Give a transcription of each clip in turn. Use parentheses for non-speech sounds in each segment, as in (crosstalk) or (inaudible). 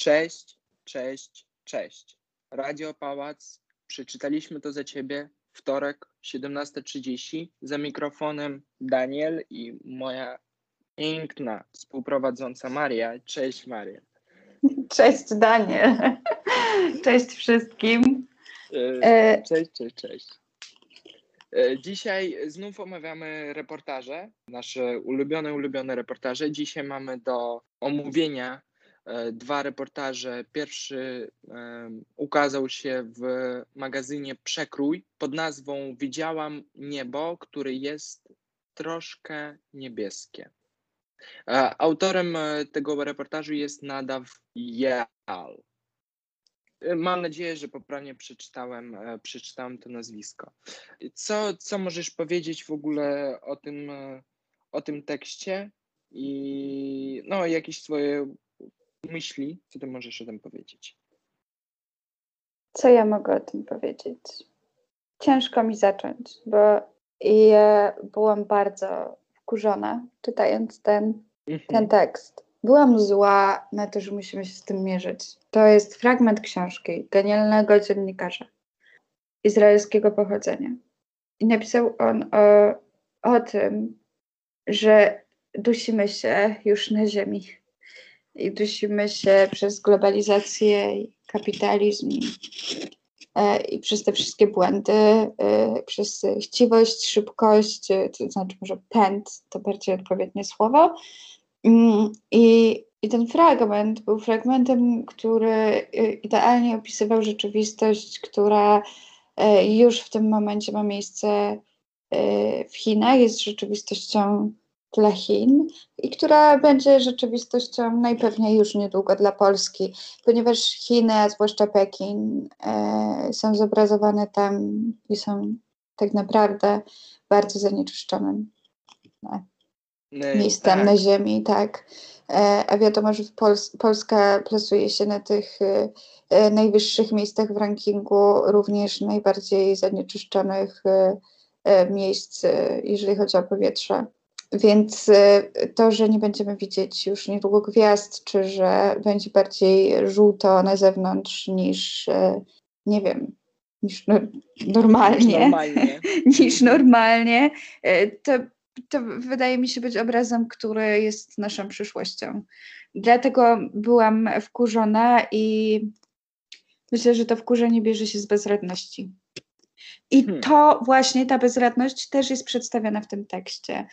Cześć, cześć, cześć. Radio Pałac, przeczytaliśmy to za ciebie. Wtorek, 17.30. Za mikrofonem Daniel i moja piękna współprowadząca Maria. Cześć Maria. Cześć Daniel. (laughs) Cześć wszystkim. E, Cześć, cześć, cześć. E, Dzisiaj znów omawiamy reportaże, nasze ulubione, ulubione reportaże. Dzisiaj mamy do omówienia e, dwa reportaże. Pierwszy e, ukazał się w magazynie Przekrój pod nazwą Widziałam niebo, które jest troszkę niebieskie. E, Autorem e, tego reportażu jest Nadaw Jal. E, Mam nadzieję, że poprawnie przeczytałem, e, przeczytałem to nazwisko. Co, co możesz powiedzieć w ogóle o tym, e, o tym tekście i no, jakieś swoje myśli, co ty możesz o tym powiedzieć? Co ja mogę o tym powiedzieć? Ciężko mi zacząć, bo ja byłam bardzo wkurzona czytając ten, ten tekst. Byłam zła na to, że musimy się z tym mierzyć. To jest fragment książki genialnego dziennikarza izraelskiego pochodzenia. I napisał on o, o tym, że dusimy się już na ziemi. I dusimy się przez globalizację i kapitalizm i, e, i przez te wszystkie błędy, e, przez chciwość, szybkość, e, to znaczy może pęd, to bardziej odpowiednie słowo. Mm, I, I ten fragment był fragmentem, który idealnie opisywał rzeczywistość, która już w tym momencie ma miejsce w Chinach, jest rzeczywistością dla Chin i która będzie rzeczywistością najpewniej już niedługo dla Polski, ponieważ Chiny, a zwłaszcza Pekin, e, są zobrazowane tam i są tak naprawdę bardzo zanieczyszczonym E, miejscem tak. na ziemi, tak. E, A wiadomo, że Pols- Polska plasuje się na tych e, e, najwyższych miejscach w rankingu również najbardziej zanieczyszczonych e, miejsc, jeżeli chodzi o powietrze. Więc e, to, że nie będziemy widzieć już niedługo gwiazd, czy że będzie bardziej żółto na zewnątrz niż, e, nie wiem, niż no, normalnie Normalnie. niż normalnie, (laughs) e, to, to wydaje mi się być obrazem, który jest naszą przyszłością. Dlatego byłam wkurzona i myślę, że to wkurzenie bierze się z bezradności. I Hmm. to właśnie ta bezradność też jest przedstawiona w tym tekście.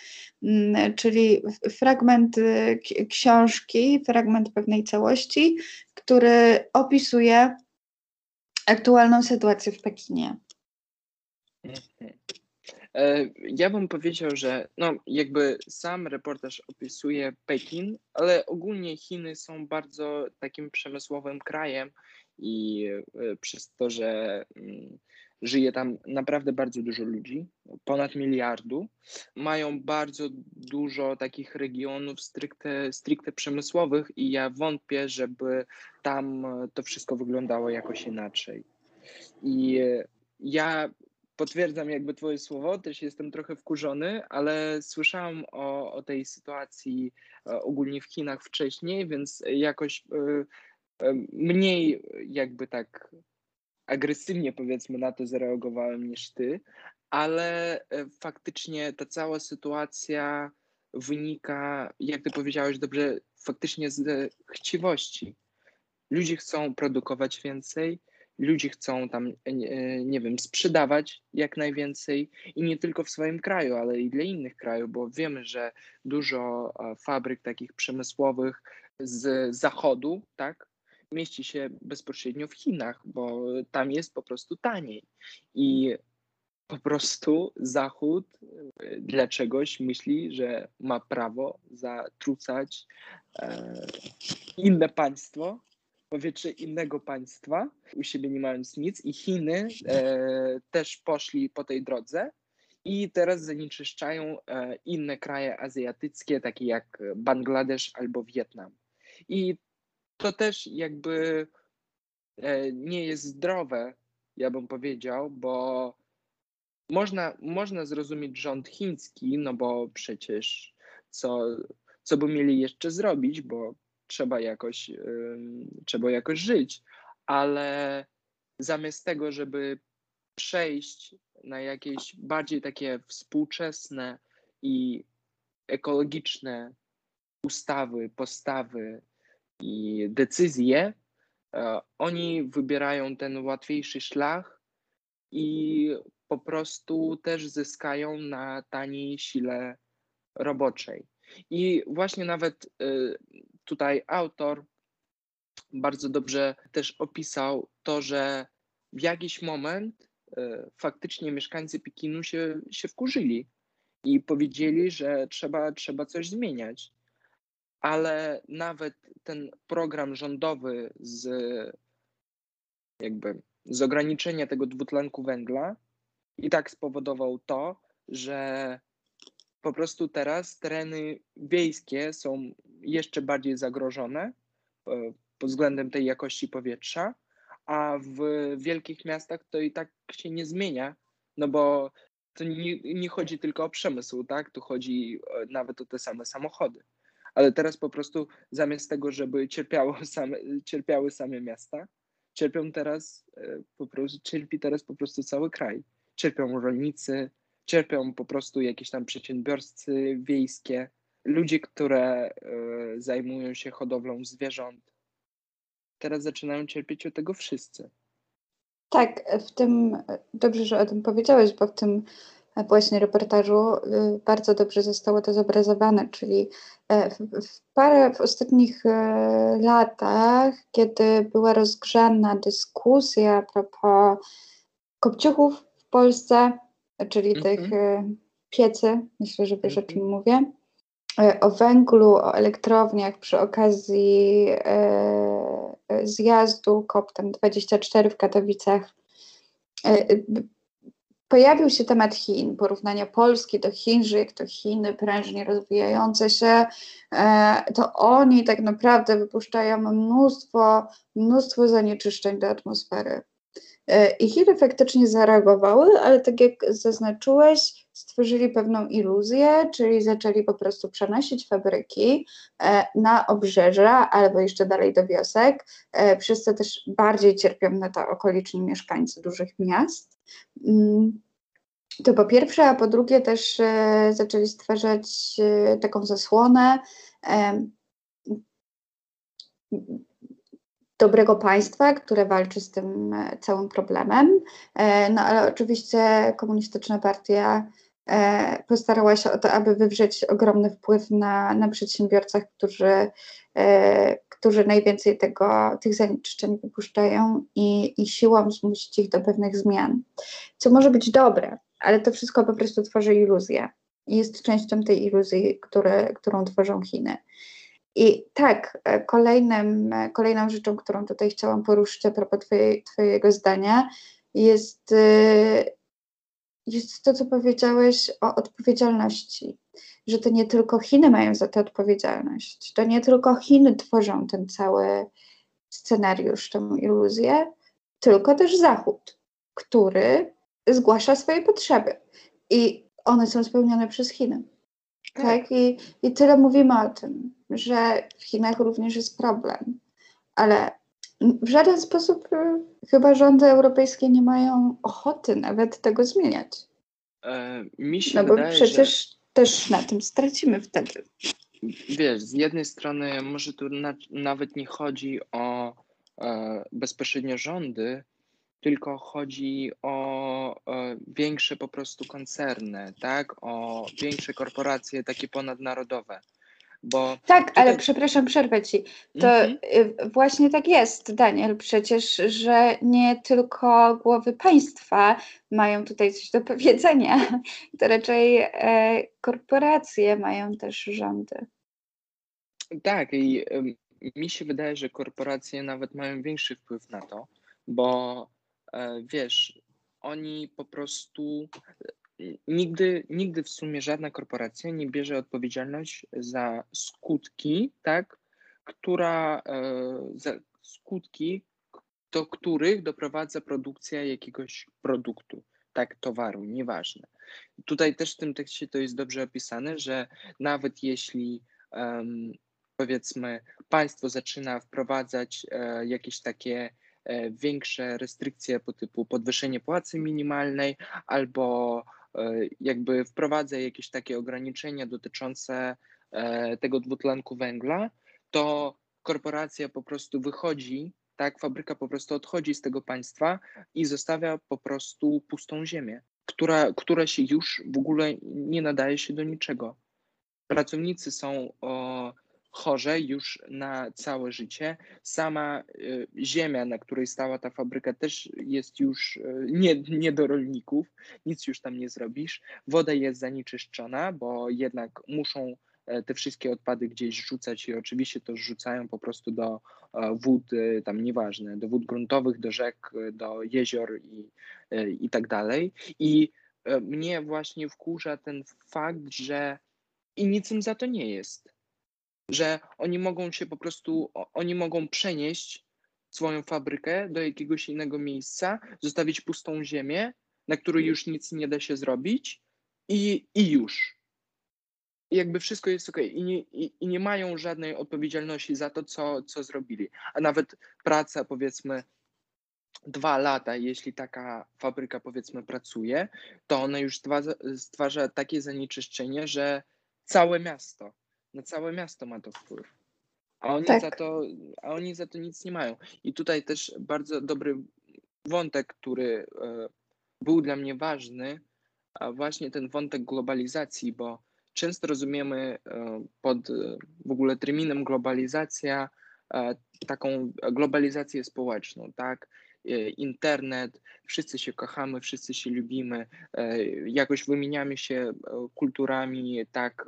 Mm, Czyli fragment y, książki, fragment pewnej całości, który opisuje aktualną sytuację w Pekinie. Mhm. E, Ja bym powiedział, że no, jakby sam reportaż opisuje Pekin, ale ogólnie Chiny są bardzo takim przemysłowym krajem i e, przez to, że mm, żyje tam naprawdę bardzo dużo ludzi, ponad miliardu, mają bardzo dużo takich regionów stricte, stricte przemysłowych i ja wątpię, żeby tam to wszystko wyglądało jakoś inaczej. I e, ja potwierdzam jakby twoje słowo, też jestem trochę wkurzony, ale słyszałam o, o tej sytuacji e, ogólnie w Chinach wcześniej, więc jakoś e, mniej jakby tak agresywnie powiedzmy na to zareagowałem niż ty, ale e, faktycznie ta cała sytuacja wynika, jak ty powiedziałeś dobrze, faktycznie z e, chciwości. Ludzie chcą produkować więcej, ludzie chcą tam, e, nie, wiem, sprzedawać jak najwięcej i nie tylko w swoim kraju, ale i dla innych krajów, bo wiemy, że dużo fabryk takich przemysłowych z zachodu, tak, mieści się bezpośrednio w Chinach, bo tam jest po prostu taniej. I po prostu Zachód e, dla czegoś myśli, że ma prawo zatrucać e, inne państwo, powietrze innego państwa, u siebie nie mając nic, i Chiny e, też poszli po tej drodze i teraz zanieczyszczają e, inne kraje azjatyckie, takie jak Bangladesz albo Wietnam. I to też jakby e, nie jest zdrowe, ja bym powiedział, bo można, można zrozumieć rząd chiński, no bo przecież co, co by mieli jeszcze zrobić, bo trzeba jakoś, trzeba jakoś żyć, ale zamiast tego, żeby przejść na jakieś bardziej takie współczesne i ekologiczne ustawy, postawy i decyzje, e, oni wybierają ten łatwiejszy szlak i po prostu też zyskają na taniej sile roboczej. I właśnie nawet e, tutaj autor bardzo dobrze też opisał to, że w jakiś moment e, faktycznie mieszkańcy Pekinu się, się wkurzyli i powiedzieli, że trzeba, trzeba coś zmieniać. Ale nawet ten program rządowy z jakby z ograniczenia tego dwutlenku węgla i tak spowodował to, że po prostu teraz tereny wiejskie są jeszcze bardziej zagrożone e, pod względem tej jakości powietrza, a w wielkich miastach to i tak się nie zmienia, no bo to nie, nie chodzi tylko o przemysł, tak? Tu chodzi e, nawet o te same samochody. Ale teraz po prostu zamiast tego, żeby cierpiało (laughs) same, cierpiały same miasta, cierpią teraz e, po prostu, cierpi teraz po prostu cały kraj. Cierpią rolnicy, cierpią po prostu jakieś tam przedsiębiorcy wiejskie, ludzie, które y, zajmują się hodowlą zwierząt. Teraz zaczynają cierpieć od tego wszyscy. Tak, w tym, dobrze, że o tym powiedziałeś, bo w tym właśnie reportażu y, bardzo dobrze zostało to zobrazowane, czyli e, w, parę w ostatnich e, latach, kiedy była rozgrzana dyskusja a propos kopciuchów w Polsce, czyli mm -hmm. tych e, piecy, myślę, że wiesz mm -hmm. o czym mhm. mówię, o węglu, o elektrowniach przy okazji zjazdu COP24 w Katowicach pojawił się temat Chin, porównania Polski do Chin, że jak to Chiny prężnie rozwijające się, e, to oni tak naprawdę wypuszczają mnóstwo, mnóstwo zanieczyszczeń do atmosfery. E, I Chiny faktycznie zareagowały, ale tak jak zaznaczyłeś, stworzyli pewną iluzję, czyli zaczęli po prostu przenosić fabryki e, na obrzeża albo jeszcze dalej do wiosek, przez co też bardziej cierpią na to okoliczni mieszkańcy dużych miast. Mm, to po pierwsze, a po drugie też e, zaczęli stwarzać e, taką zasłonę dobrego państwa, które walczy z tym e, całym problemem. No ale oczywiście komunistyczna partia postarała się o to, aby wywrzeć ogromny wpływ na, na przedsiębiorcach, którzy, którzy najwięcej tego, tych zanieczyszczeń wypuszczają i, i siłą zmusić ich do pewnych zmian, co może być dobre, ale to wszystko po prostu tworzy iluzję. Jest częścią tej iluzji, które, którą tworzą Chiny. I tak, e, kolejnym, e, kolejną rzeczą, którą tutaj chciałam poruszyć a propos twoje, Twojego zdania, jest, e, jest to, co powiedziałeś o odpowiedzialności. Że to nie tylko Chiny mają za to odpowiedzialność. To nie tylko Chiny tworzą ten cały scenariusz, tę iluzję, tylko też Zachód, który zgłasza swoje potrzeby i one są spełnione przez Chiny. Tak. tak? I, I tyle mówimy o tym, że w Chinach również jest problem, ale w żaden sposób y, chyba rządy europejskie nie mają ochoty nawet tego zmieniać. E, mi się no wydaje, bo przecież że... też na tym stracimy wtedy. Wiesz, z jednej strony może tu na, nawet nie chodzi o e, bezpośrednio rządy, tylko chodzi o, większe po prostu koncerny, tak? O większe korporacje takie ponadnarodowe. Bo tak, tutaj... ale przepraszam, przerwę ci. To mhm. Y, właśnie tak jest, Daniel, przecież, że nie tylko głowy państwa mają tutaj coś do powiedzenia, (laughs) to raczej e, korporacje mają też rządy. Tak, i y, mi się wydaje, że korporacje nawet mają większy wpływ na to, bo E, wiesz, oni po prostu e, nigdy, nigdy w sumie żadna korporacja nie bierze odpowiedzialność za skutki, tak, która, e, za skutki, do których doprowadza produkcja jakiegoś produktu, tak, towaru, nieważne. Tutaj też w tym tekście to jest dobrze opisane, że nawet jeśli um, powiedzmy państwo zaczyna wprowadzać jakieś takie większe restrykcje po typu podwyższenie płacy minimalnej albo jakby wprowadza jakieś takie ograniczenia dotyczące tego dwutlenku węgla, to korporacja po prostu wychodzi, tak, fabryka po prostu odchodzi z tego państwa i zostawia po prostu pustą ziemię, która, która się już w ogóle nie nadaje się do niczego. Pracownicy są o, chorze już na całe życie. Sama y, ziemia, na której stała ta fabryka, też jest już y, nie, nie do rolników, nic już tam nie zrobisz. Woda jest zanieczyszczona, bo jednak muszą E, te wszystkie odpady gdzieś rzucać i oczywiście to rzucają po prostu do e, wód, e, tam nieważne, do wód gruntowych, do rzek, do jezior i, i tak dalej. I mnie właśnie wkurza ten fakt, że i nic im za to nie jest. Że oni mogą się po prostu, oni mogą przenieść swoją fabrykę do jakiegoś innego miejsca, zostawić pustą ziemię, na której już nic nie da się zrobić i, i już jakby wszystko jest ok i nie, i, i, nie mają żadnej odpowiedzialności za to, co, co zrobili. A nawet praca, powiedzmy, dwa lata, jeśli taka fabryka, powiedzmy, pracuje, to ona już stwarza, stwarza takie zanieczyszczenie, że całe miasto, na całe miasto ma to wpływ. A oni, tak. za to, a oni za to nic nie mają. I tutaj też bardzo dobry wątek, który e, był dla mnie ważny, a właśnie ten wątek globalizacji, bo często rozumiemy e, pod e, w ogóle terminem globalizacja taką globalizację społeczną, tak? Internet, wszyscy się kochamy, wszyscy się lubimy, jakoś wymieniamy się kulturami, tak,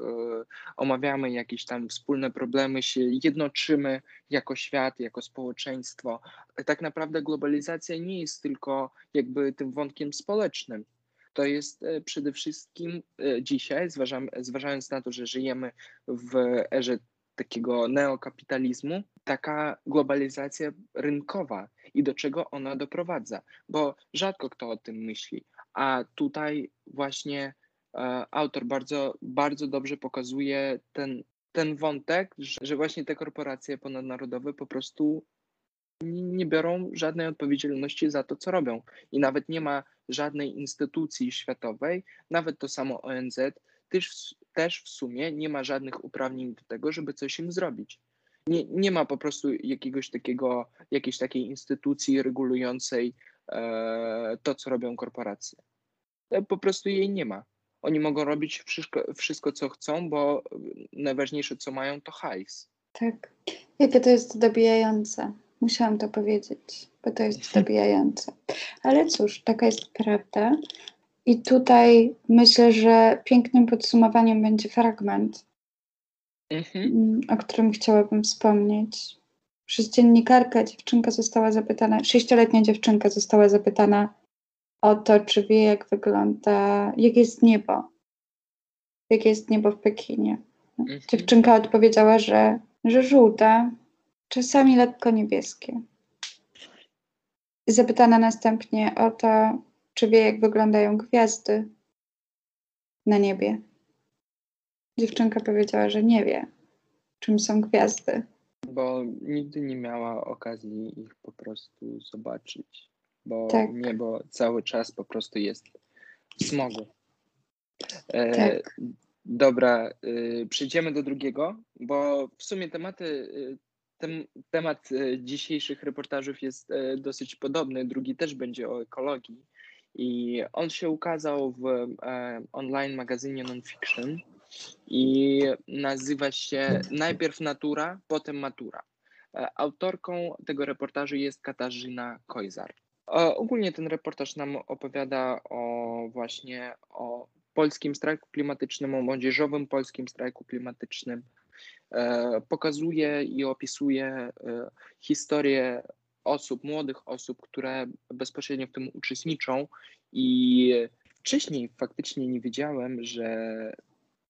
omawiamy jakieś tam wspólne problemy, się jednoczymy jako świat, jako społeczeństwo. Tak naprawdę globalizacja nie jest tylko jakby tym wątkiem społecznym to jest e, przede wszystkim e, dzisiaj, zważając na to, że żyjemy w erze takiego neokapitalizmu, taka globalizacja rynkowa i do czego ona doprowadza, bo rzadko kto o tym myśli. A tutaj właśnie e, autor bardzo, bardzo dobrze pokazuje ten, ten wątek, że, że właśnie te korporacje ponadnarodowe po prostu nie biorą żadnej odpowiedzialności za to, co robią. I nawet nie ma żadnej instytucji światowej, nawet to samo ONZ, też, też w sumie nie ma żadnych uprawnień do tego, żeby coś im zrobić. Nie, nie ma po prostu jakiegoś takiego, jakiejś takiej instytucji regulującej e, to, co robią korporacje. E, po prostu jej nie ma. Oni mogą robić wszystko, wszystko, co chcą, bo najważniejsze, co mają, to hajs. Tak. Jakie to jest dobijające. Musiałam to powiedzieć, bo to jest (laughs) zabijające. Ale cóż, taka jest prawda. I tutaj myślę, że pięknym podsumowaniem będzie fragment, mhm. Mm, o którym chciałabym wspomnieć. Przez dziennikarkę dziewczynka została zapytana, sześcioletnia dziewczynka została zapytana o to, czy wie, jak wygląda, jak jest niebo. Jakie jest niebo w Pekinie. Mhm. Dziewczynka odpowiedziała, że, że żółte, czasami lekko niebieskie. Zapytana następnie o to, czy wie, jak wyglądają gwiazdy na niebie. Dziewczynka powiedziała, że nie wie, czym są gwiazdy. Bo nigdy nie miała okazji ich po prostu zobaczyć. Bo tak. niebo cały czas po prostu jest w smogu. E, tak. Dobra, y, przejdziemy do drugiego, bo w sumie tematy y, ten temat e, dzisiejszych reportażów jest e, dosyć podobny. Drugi też będzie o ekologii. I on się ukazał w e, online magazynie Nonfiction i nazywa się Najpierw Natura, potem Matura. Autorką tego reportażu jest Katarzyna Kojzar. Ogólnie ten reportaż nam opowiada o właśnie o polskim strajku klimatycznym, o młodzieżowym polskim strajku klimatycznym, E, pokazuje i opisuje e, historię osób, młodych osób, które bezpośrednio w tym uczestniczą i wcześniej faktycznie nie wiedziałem, że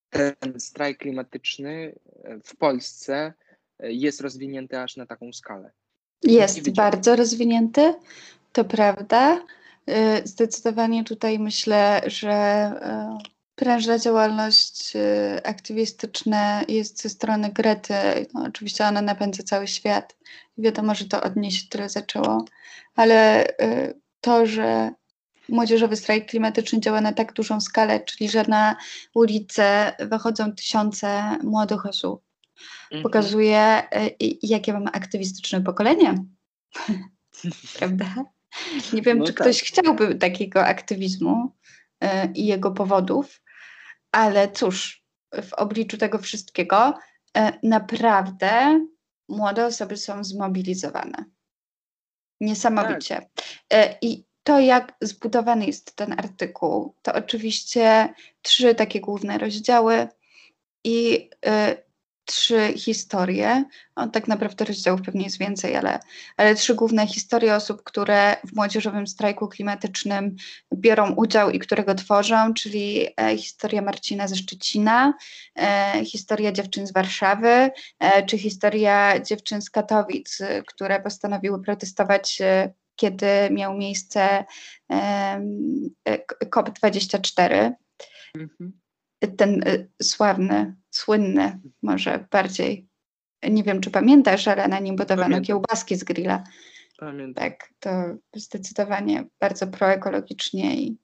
ten strajk klimatyczny w Polsce jest rozwinięty aż na taką skalę. Jest bardzo rozwinięty, to prawda. E, zdecydowanie tutaj myślę, że prężna działalność y, aktywistyczna jest ze strony Grety. No, oczywiście ona napędza cały świat. Wiadomo, że to od niej się tyle zaczęło, ale y, to, że młodzieżowy strajk klimatyczny działa na tak dużą skalę, czyli że na ulicę wychodzą tysiące młodych osób, mhm. pokazuje, y, jakie mamy aktywistyczne pokolenie. (laughs) Prawda? Nie wiem, no czy tak. ktoś chciałby takiego aktywizmu i jego powodów, ale cóż, w obliczu tego wszystkiego e, naprawdę młode osoby są zmobilizowane. Niesamowicie. Tak. E, I to, jak zbudowany jest ten artykuł, to oczywiście trzy takie główne rozdziały i e, trzy historie. Tak naprawdę rozdziałów pewnie jest więcej, ale, ale trzy główne historie osób, które w młodzieżowym strajku klimatycznym biorą udział i które go tworzą, czyli e, historia Marcina ze Szczecina, e, historia dziewczyn z Warszawy, e, czy historia dziewczyn z Katowic, które postanowiły protestować e, kiedy miał miejsce e, COP24. Mhm ten y, sławny, słynny, może bardziej, nie wiem czy pamiętasz, ale na nim budowano Pamiętam. kiełbaski z grilla. Pamiętam. Tak, to zdecydowanie bardzo proekologicznie i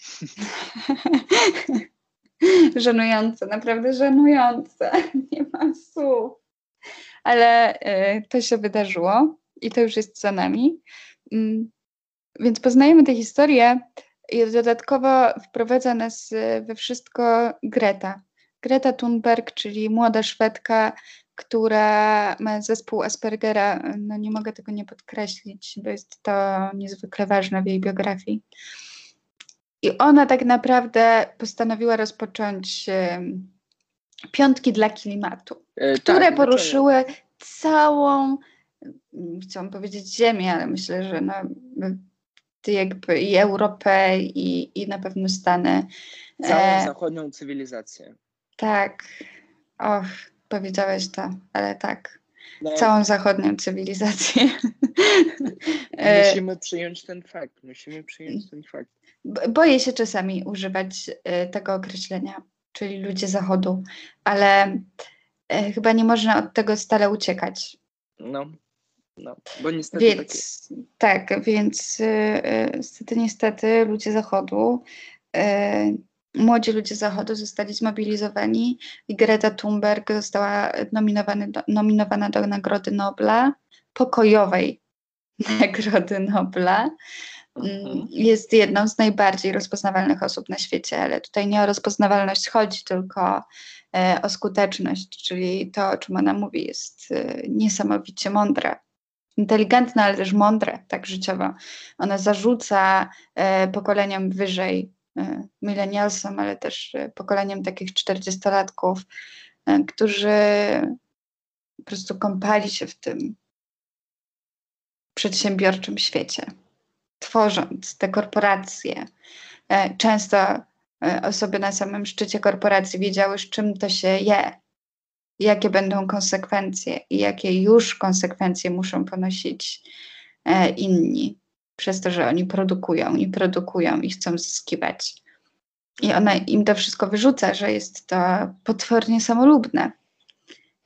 (laughs) żenujące, naprawdę żenujące. (laughs) Nie mam słów. Ale y, to się wydarzyło i to już jest za nami. Mm, więc poznajemy tę historię i dodatkowo wprowadza nas we wszystko Greta. Greta Thunberg, czyli młoda Szwedka, która ma zespół Aspergera. No nie mogę tego nie podkreślić, bo jest to niezwykle ważne w jej biografii. I ona tak naprawdę postanowiła rozpocząć piątki dla klimatu, e, tak, które poruszyły całą, chciałam powiedzieć ziemię, ale myślę, że no, jakby i Europę i, i na pewno Stany. Całą e, zachodnią cywilizację. Tak. Och, powiedziałeś to, ale tak. No. Całą zachodnią cywilizację. (laughs) E, musimy przyjąć ten fakt. Musimy przyjąć ten fakt. Boję się czasami używać e, tego określenia, czyli ludzie zachodu, ale e, chyba nie można od tego stale uciekać. No, no, bo niestety więc, tak, tak więc y, niestety, niestety ludzie Zachodu, y, młodzi ludzie Zachodu zostali zmobilizowani i Greta Thunberg została do, nominowana do Nagrody Nobla, pokojowej (laughs) Nagrody Nobla. Mhm. Jest jedną z najbardziej rozpoznawalnych osób na świecie, ale tutaj nie o rozpoznawalność chodzi, tylko e, o skuteczność, czyli to, o czym ona mówi, jest e, niesamowicie mądre inteligentne, ale też mądre, tak życiowo. Ona zarzuca e, pokoleniom wyżej, milenialsom, ale też e, pokoleniem takich czterdziestolatków, e, którzy po prostu kąpali się w tym przedsiębiorczym świecie, tworząc te korporacje. E, często e, osoby na samym szczycie korporacji wiedziały, z czym to się je, jakie będą konsekwencje i jakie już konsekwencje muszą ponosić e, inni, przez to, że oni produkują i produkują i chcą zyskiwać. I ona im to wszystko wyrzuca, że jest to potwornie samolubne.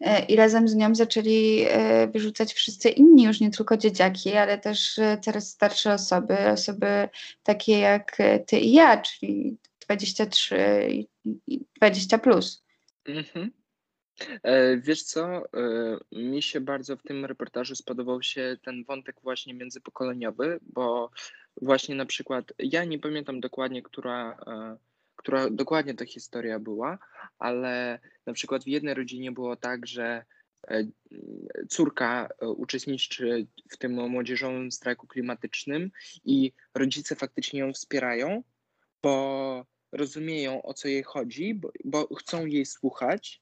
E, I razem z nią zaczęli e, wyrzucać wszyscy inni, już nie tylko dzieciaki, ale też coraz starsze osoby, osoby takie jak ty i ja, czyli 23 i 20 plus. Mhm. E, wiesz co, e, mi się bardzo w tym reportażu spodobał się ten wątek właśnie międzypokoleniowy, bo właśnie na przykład ja nie pamiętam dokładnie, która, e, która dokładnie ta historia była, ale na przykład w jednej rodzinie było tak, że córka uczestniczy w tym młodzieżowym strajku klimatycznym i rodzice faktycznie ją wspierają, bo rozumieją o co jej chodzi, bo, bo chcą jej słuchać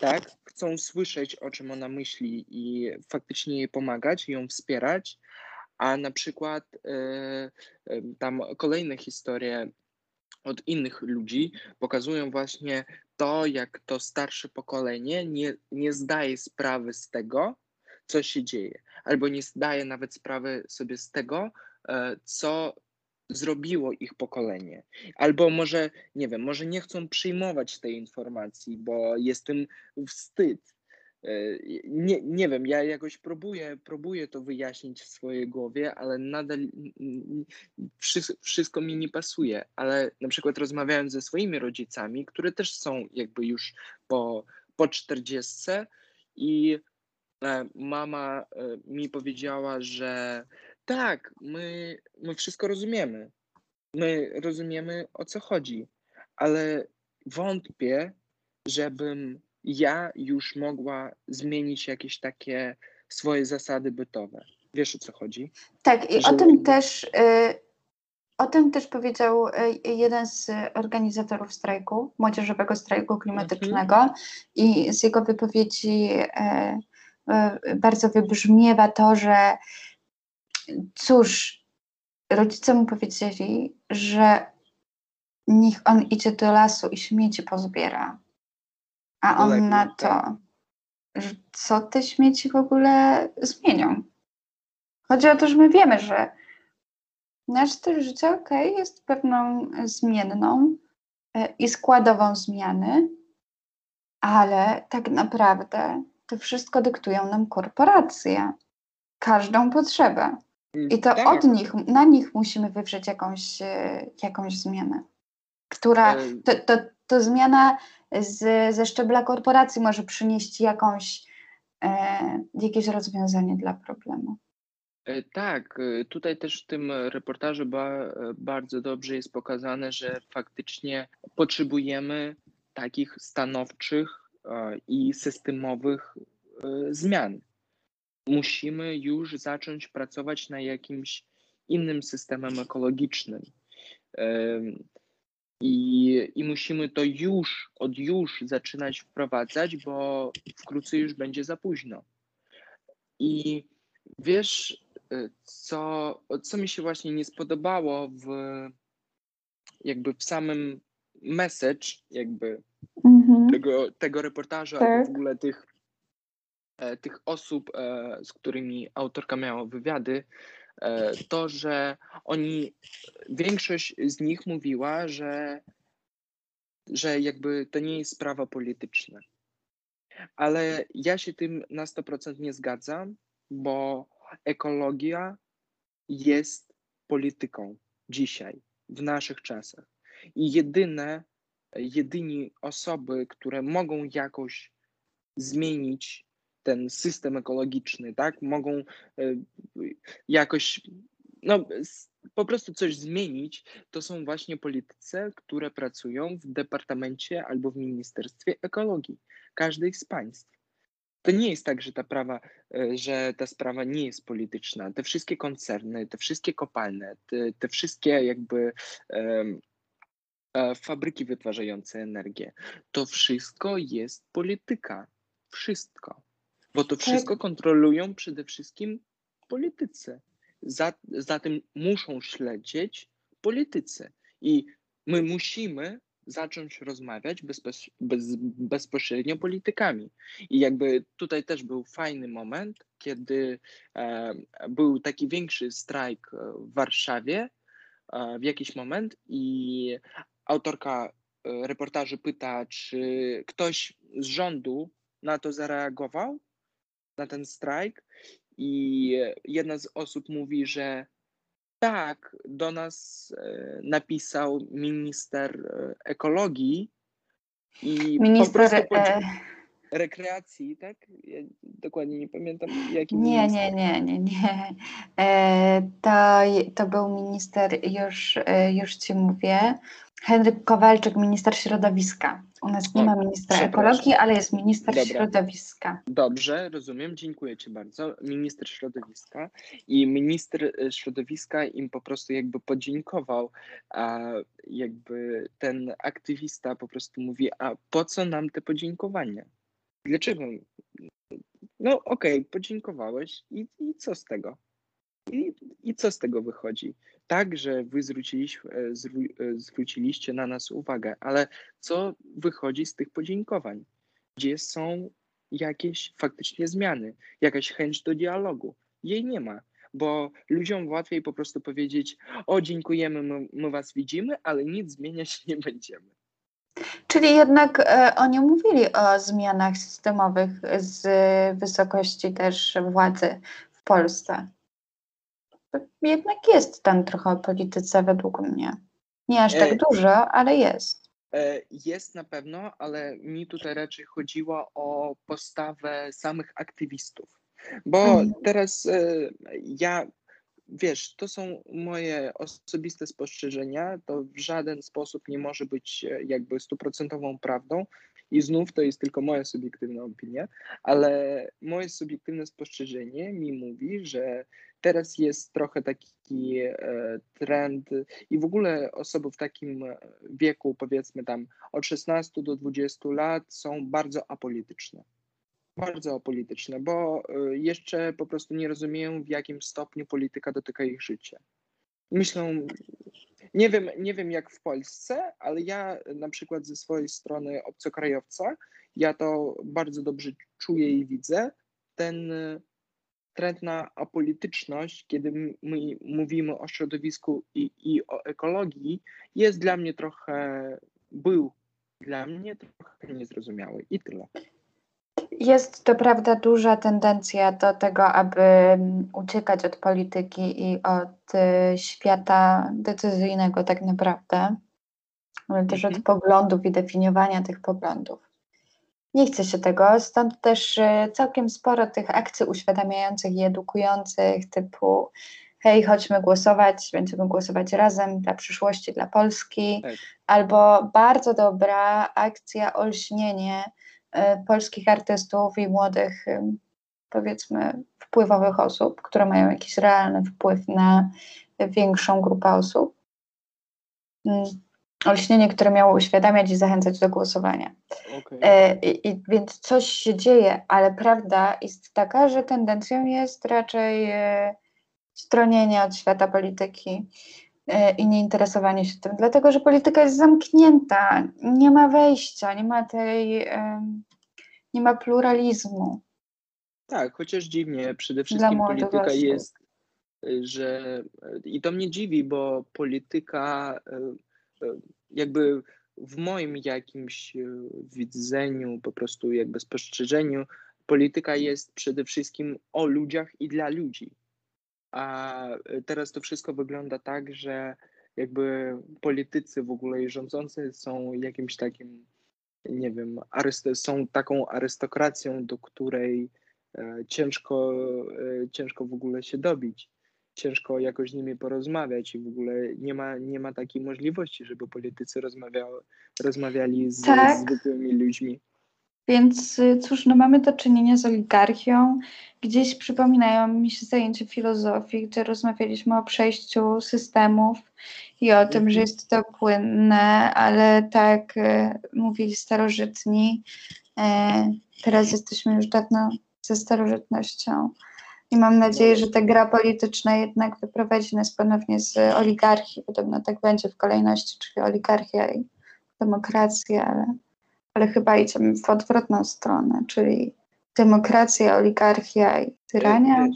tak, chcą słyszeć, o czym ona myśli i faktycznie jej pomagać, ją wspierać, a na przykład y, tam kolejne historie od innych ludzi pokazują właśnie to, jak to starsze pokolenie nie, nie zdaje sprawy z tego, co się dzieje, albo nie zdaje nawet sprawy sobie z tego, y, co zrobiło ich pokolenie. Albo może, nie wiem, może nie chcą przyjmować tej informacji, bo jest tym wstyd. E, nie, nie wiem, ja jakoś próbuję, próbuję to wyjaśnić w swojej głowie, ale nadal wszystko mi nie pasuje. Ale na przykład rozmawiałem ze swoimi rodzicami, które też są jakby już po, po 40 i e, mama e, mi powiedziała, że tak, my, my wszystko rozumiemy. My rozumiemy o co chodzi, ale wątpię, żebym ja już mogła zmienić jakieś takie swoje zasady bytowe. Wiesz o co chodzi? Tak, i Że... o tym też. Y, o tym też powiedział y, jeden z organizatorów strajku, młodzieżowego strajku klimatycznego, mhm. i z jego wypowiedzi y, bardzo wybrzmiewa to, że cóż, rodzice mu powiedzieli, że niech on idzie do lasu i śmieci pozbiera. A on na to, tak. że co te śmieci w ogóle zmienią. Chodzi o to, że my wiemy, że nasz styl życia, ok, jest pewną zmienną e, i składową zmiany, ale tak naprawdę to wszystko dyktują nam korporacje. Każdą potrzebę. Mm, I to tak. od nich, na nich musimy wywrzeć jakąś, e, jakąś zmianę, która, to, to, to zmiana z, ze szczebla korporacji może przynieść jakąś, e, jakieś rozwiązanie dla problemu. E, tak, e, tutaj też w tym reportażu ba, bardzo dobrze jest pokazane, że faktycznie potrzebujemy takich stanowczych i systemowych zmian. Musimy już zacząć pracować na jakimś innym systemem ekologicznym. I, I musimy to już, od już zaczynać wprowadzać, bo wkrótce już będzie za późno. I wiesz, y, co, co mi się właśnie nie spodobało w jakby w samym message jakby mhm. tego, tego reportażu, tak. albo w ogóle tych, e, tych osób, e, z którymi autorka miała wywiady, E, to, że oni, większość z nich mówiła, że, że jakby to nie jest sprawa polityczna. Ale ja się tym na 100% nie zgadzam, bo ekologia jest polityką dzisiaj, w naszych czasach. I jedyne, jedyni osoby, które mogą jakoś zmienić ten system ekologiczny, tak? Mogą e, jakoś, no, po prostu coś zmienić, to są właśnie politycy, które pracują w departamencie albo w Ministerstwie Ekologii każdej z państw. To nie jest tak, że ta, prawa, e, że ta sprawa nie jest polityczna. Te wszystkie koncerny, te wszystkie kopalne, te, te wszystkie jakby um, fabryki wytwarzające energię, to wszystko jest polityka. Wszystko. Bo to tak. wszystko kontrolują przede wszystkim politycy. Za, zatem muszą śledzić politycy. I my musimy zacząć rozmawiać bezpos, bez, bezpośrednio politykami. I jakby tutaj też był fajny moment, kiedy e, był taki większy strajk w Warszawie e, w jakiś moment i autorka e, reportażu pyta, czy ktoś z rządu na to zareagował na ten strajk i jedna z osób mówi, że tak, do nas e, napisał minister e, ekologii i minister, po prostu e, rekreacji, tak? Ja dokładnie nie pamiętam jaki Nie, minister. nie, nie, nie, nie. To, to był minister, już, już ci mówię, Henryk Kowalczyk, minister środowiska. U nas nie o, ma ministra ekologii, ale jest minister Dobra. środowiska. Dobrze, rozumiem, dziękuję Ci bardzo. Minister środowiska i minister e, środowiska im po prostu jakby podziękował, a jakby ten aktywista po prostu mówi, a po co nam te podziękowania? Dlaczego? No okej, okay, podziękowałeś i, i co z tego? I, I co z tego wychodzi? Tak, że wy zwróciliście, e, e, zwróciliście na nas uwagę, ale co wychodzi z tych podziękowań? Gdzie są jakieś faktycznie zmiany, jakaś chęć do dialogu? Jej nie ma, bo ludziom łatwiej po prostu powiedzieć: O, dziękujemy, my, my was widzimy, ale nic zmieniać (laughs) nie będziemy. Czyli jednak e, oni mówili o zmianach systemowych z wysokości też władzy w Polsce. Jednak jest tam trochę o polityce według mnie. Nie aż tak e, dużo, ale jest. E, jest na pewno, ale mi tutaj raczej chodziło o postawę samych aktywistów. Bo mhm. teraz e, ja wiesz, to są moje osobiste spostrzeżenia, to w żaden sposób nie może być e, jakby stuprocentową prawdą i znów to jest tylko moja subiektywna opinia, ale moje subiektywne spostrzeżenie mi mówi, że teraz jest trochę taki e, trend i w ogóle osoby w takim wieku, powiedzmy tam od 16 do 20 lat są bardzo apolityczne bardzo polityczne, bo y, jeszcze po prostu nie rozumieją, w jakim stopniu polityka dotyka ich życia. Myślą, nie wiem, nie wiem jak w Polsce, ale ja na przykład ze swojej strony obcokrajowca, ja to bardzo dobrze czuję i widzę. Ten y, trend na apolityczność, kiedy my mówimy o środowisku i, i o ekologii, jest dla mnie trochę, był dla mnie trochę niezrozumiały i tyle. Jest to prawda duża tendencja do tego, aby uciekać od polityki i od y, świata decyzyjnego tak naprawdę, ale też od mhm. poglądów i definiowania tych poglądów. Nie chce się tego, stąd też y, całkiem sporo tych akcji uświadamiających i edukujących, typu hej, chodźmy głosować, będziemy głosować razem dla przyszłości, dla Polski, tak. albo bardzo dobra akcja olśnienie polskich artystów i młodych, powiedzmy, wpływowych osób, które mają jakiś realny wpływ na większą grupę osób. Mm, olśnienie, które miało uświadamiać i zachęcać do głosowania. Okay. E, I, I, więc coś się dzieje, ale prawda jest taka, że tendencją jest raczej e, stronienie od świata polityki i nieinteresowanie się tym, dlatego że polityka jest zamknięta, nie ma wejścia, nie ma tej nie ma pluralizmu. Tak, chociaż dziwnie, przede wszystkim polityka jest, y, że i to mnie dziwi, bo polityka jakby w moim jakimś widzeniu, po prostu jakby spostrzeżeniu, polityka jest przede wszystkim o ludziach i dla ludzi. A teraz to wszystko wygląda tak, że jakby politycy w ogóle i rządzący są jakimś takim nie wiem, są taką arystokracją, do której e, ciężko, e, ciężko w ogóle się dobić. Ciężko jakoś z nimi porozmawiać i w ogóle nie ma, nie ma takiej możliwości, żeby politycy rozmawiały, rozmawiali z, tak. zwykłymi ludźmi. Więc y, cóż, no mamy do czynienia z oligarchią. Gdzieś przypominają mi się zajęcia filozofii, gdzie rozmawialiśmy o przejściu systemów i o tym, że mhm. jest to płynne, ale tak y, mówili starożytni. E, teraz jesteśmy już dawno ze starożytnością. I mam nadzieję, że ta gra polityczna jednak wyprowadzi nas ponownie z oligarchii. Podobno tak będzie w kolejności, czyli oligarchia i demokracja, ale ale chyba idziemy w odwrotną stronę, czyli demokracja, oligarchia i tyrania.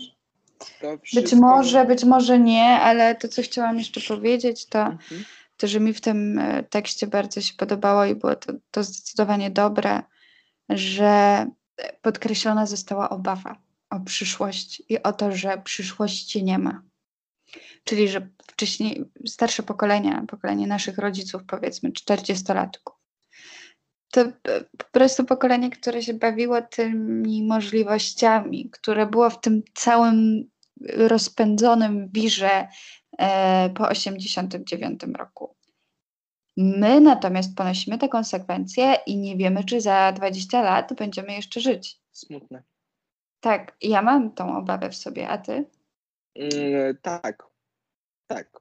Być może, być może nie, ale to, co chciałam jeszcze powiedzieć, to, mhm. to że mi w tym e, tekście bardzo się podobało i było to, to zdecydowanie dobre, że podkreślona została obawa o przyszłość i o to, że przyszłości nie ma. Czyli, że wcześniej starsze pokolenia, pokolenie naszych rodziców, powiedzmy 40-latków, to po prostu pokolenie, które się bawiło tymi możliwościami, które było w tym całym rozpędzonym wirze e, po 89 roku. My natomiast ponosimy te konsekwencje i nie wiemy, czy za 20 lat będziemy jeszcze żyć. Smutne. Tak, ja mam tą obawę w sobie, a ty? Yy, tak, tak.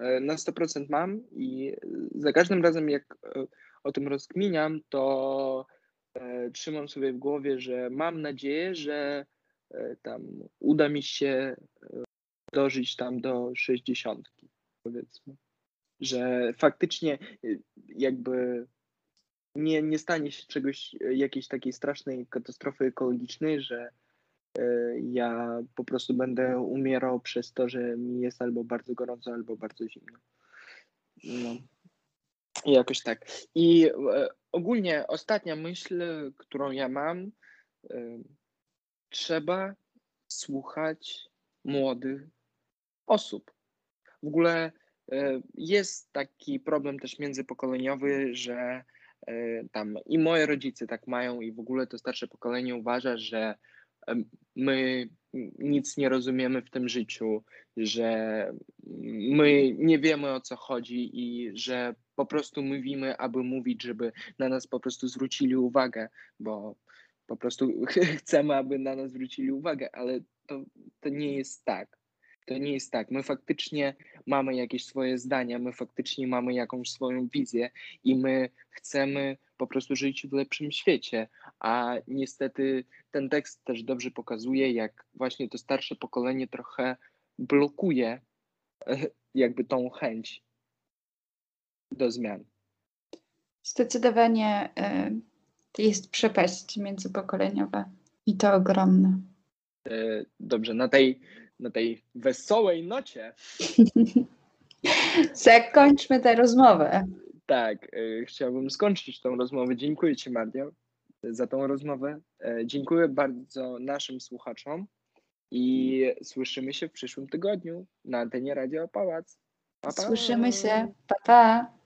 E, na 100% mam i za każdym razem, jak e, o tym rozkminiam, to e, trzymam sobie w głowie, że mam nadzieję, że e, tam uda mi się e, dożyć tam do 60, powiedzmy. Że faktycznie jakby nie, nie stanie się czegoś, jakiejś takiej strasznej katastrofy ekologicznej, że ja po prostu będę umierał przez to, że mi jest albo bardzo gorąco, albo bardzo zimno. No. Jakoś tak. I e, ogólnie ostatnia myśl, którą ja mam, e, trzeba słuchać młodych osób. W ogóle e, jest taki problem też międzypokoleniowy, że tam i moje rodzice tak mają, i w ogóle to starsze pokolenie uważa, że my nic nie rozumiemy w tym życiu, że my nie wiemy o co chodzi i że po prostu mówimy, aby mówić, żeby na nas po prostu zwrócili uwagę, bo po prostu (laughs) chcemy, aby na nas zwrócili uwagę, ale to, to nie jest tak. To nie jest tak. My faktycznie mamy jakieś swoje zdania, my faktycznie mamy jakąś swoją wizję i my chcemy po prostu żyć w lepszym świecie. A niestety ten tekst też dobrze pokazuje, jak właśnie to starsze pokolenie trochę blokuje (laughs) jakby tą chęć do zmian. Zdecydowanie y, jest przepaść międzypokoleniowa i to ogromna. E, dobrze, na tej, na tej wesołej nocie. (laughs) Zakończmy tę rozmowę. Tak, e, chciałbym skończyć tą rozmowę. Dziękuję Ci, Mario, za tą rozmowę. E, dziękuję bardzo naszym słuchaczom i słyszymy się w przyszłym tygodniu na antenie Radio Pałac. Pa, pa. Słyszymy się. Pa, pa.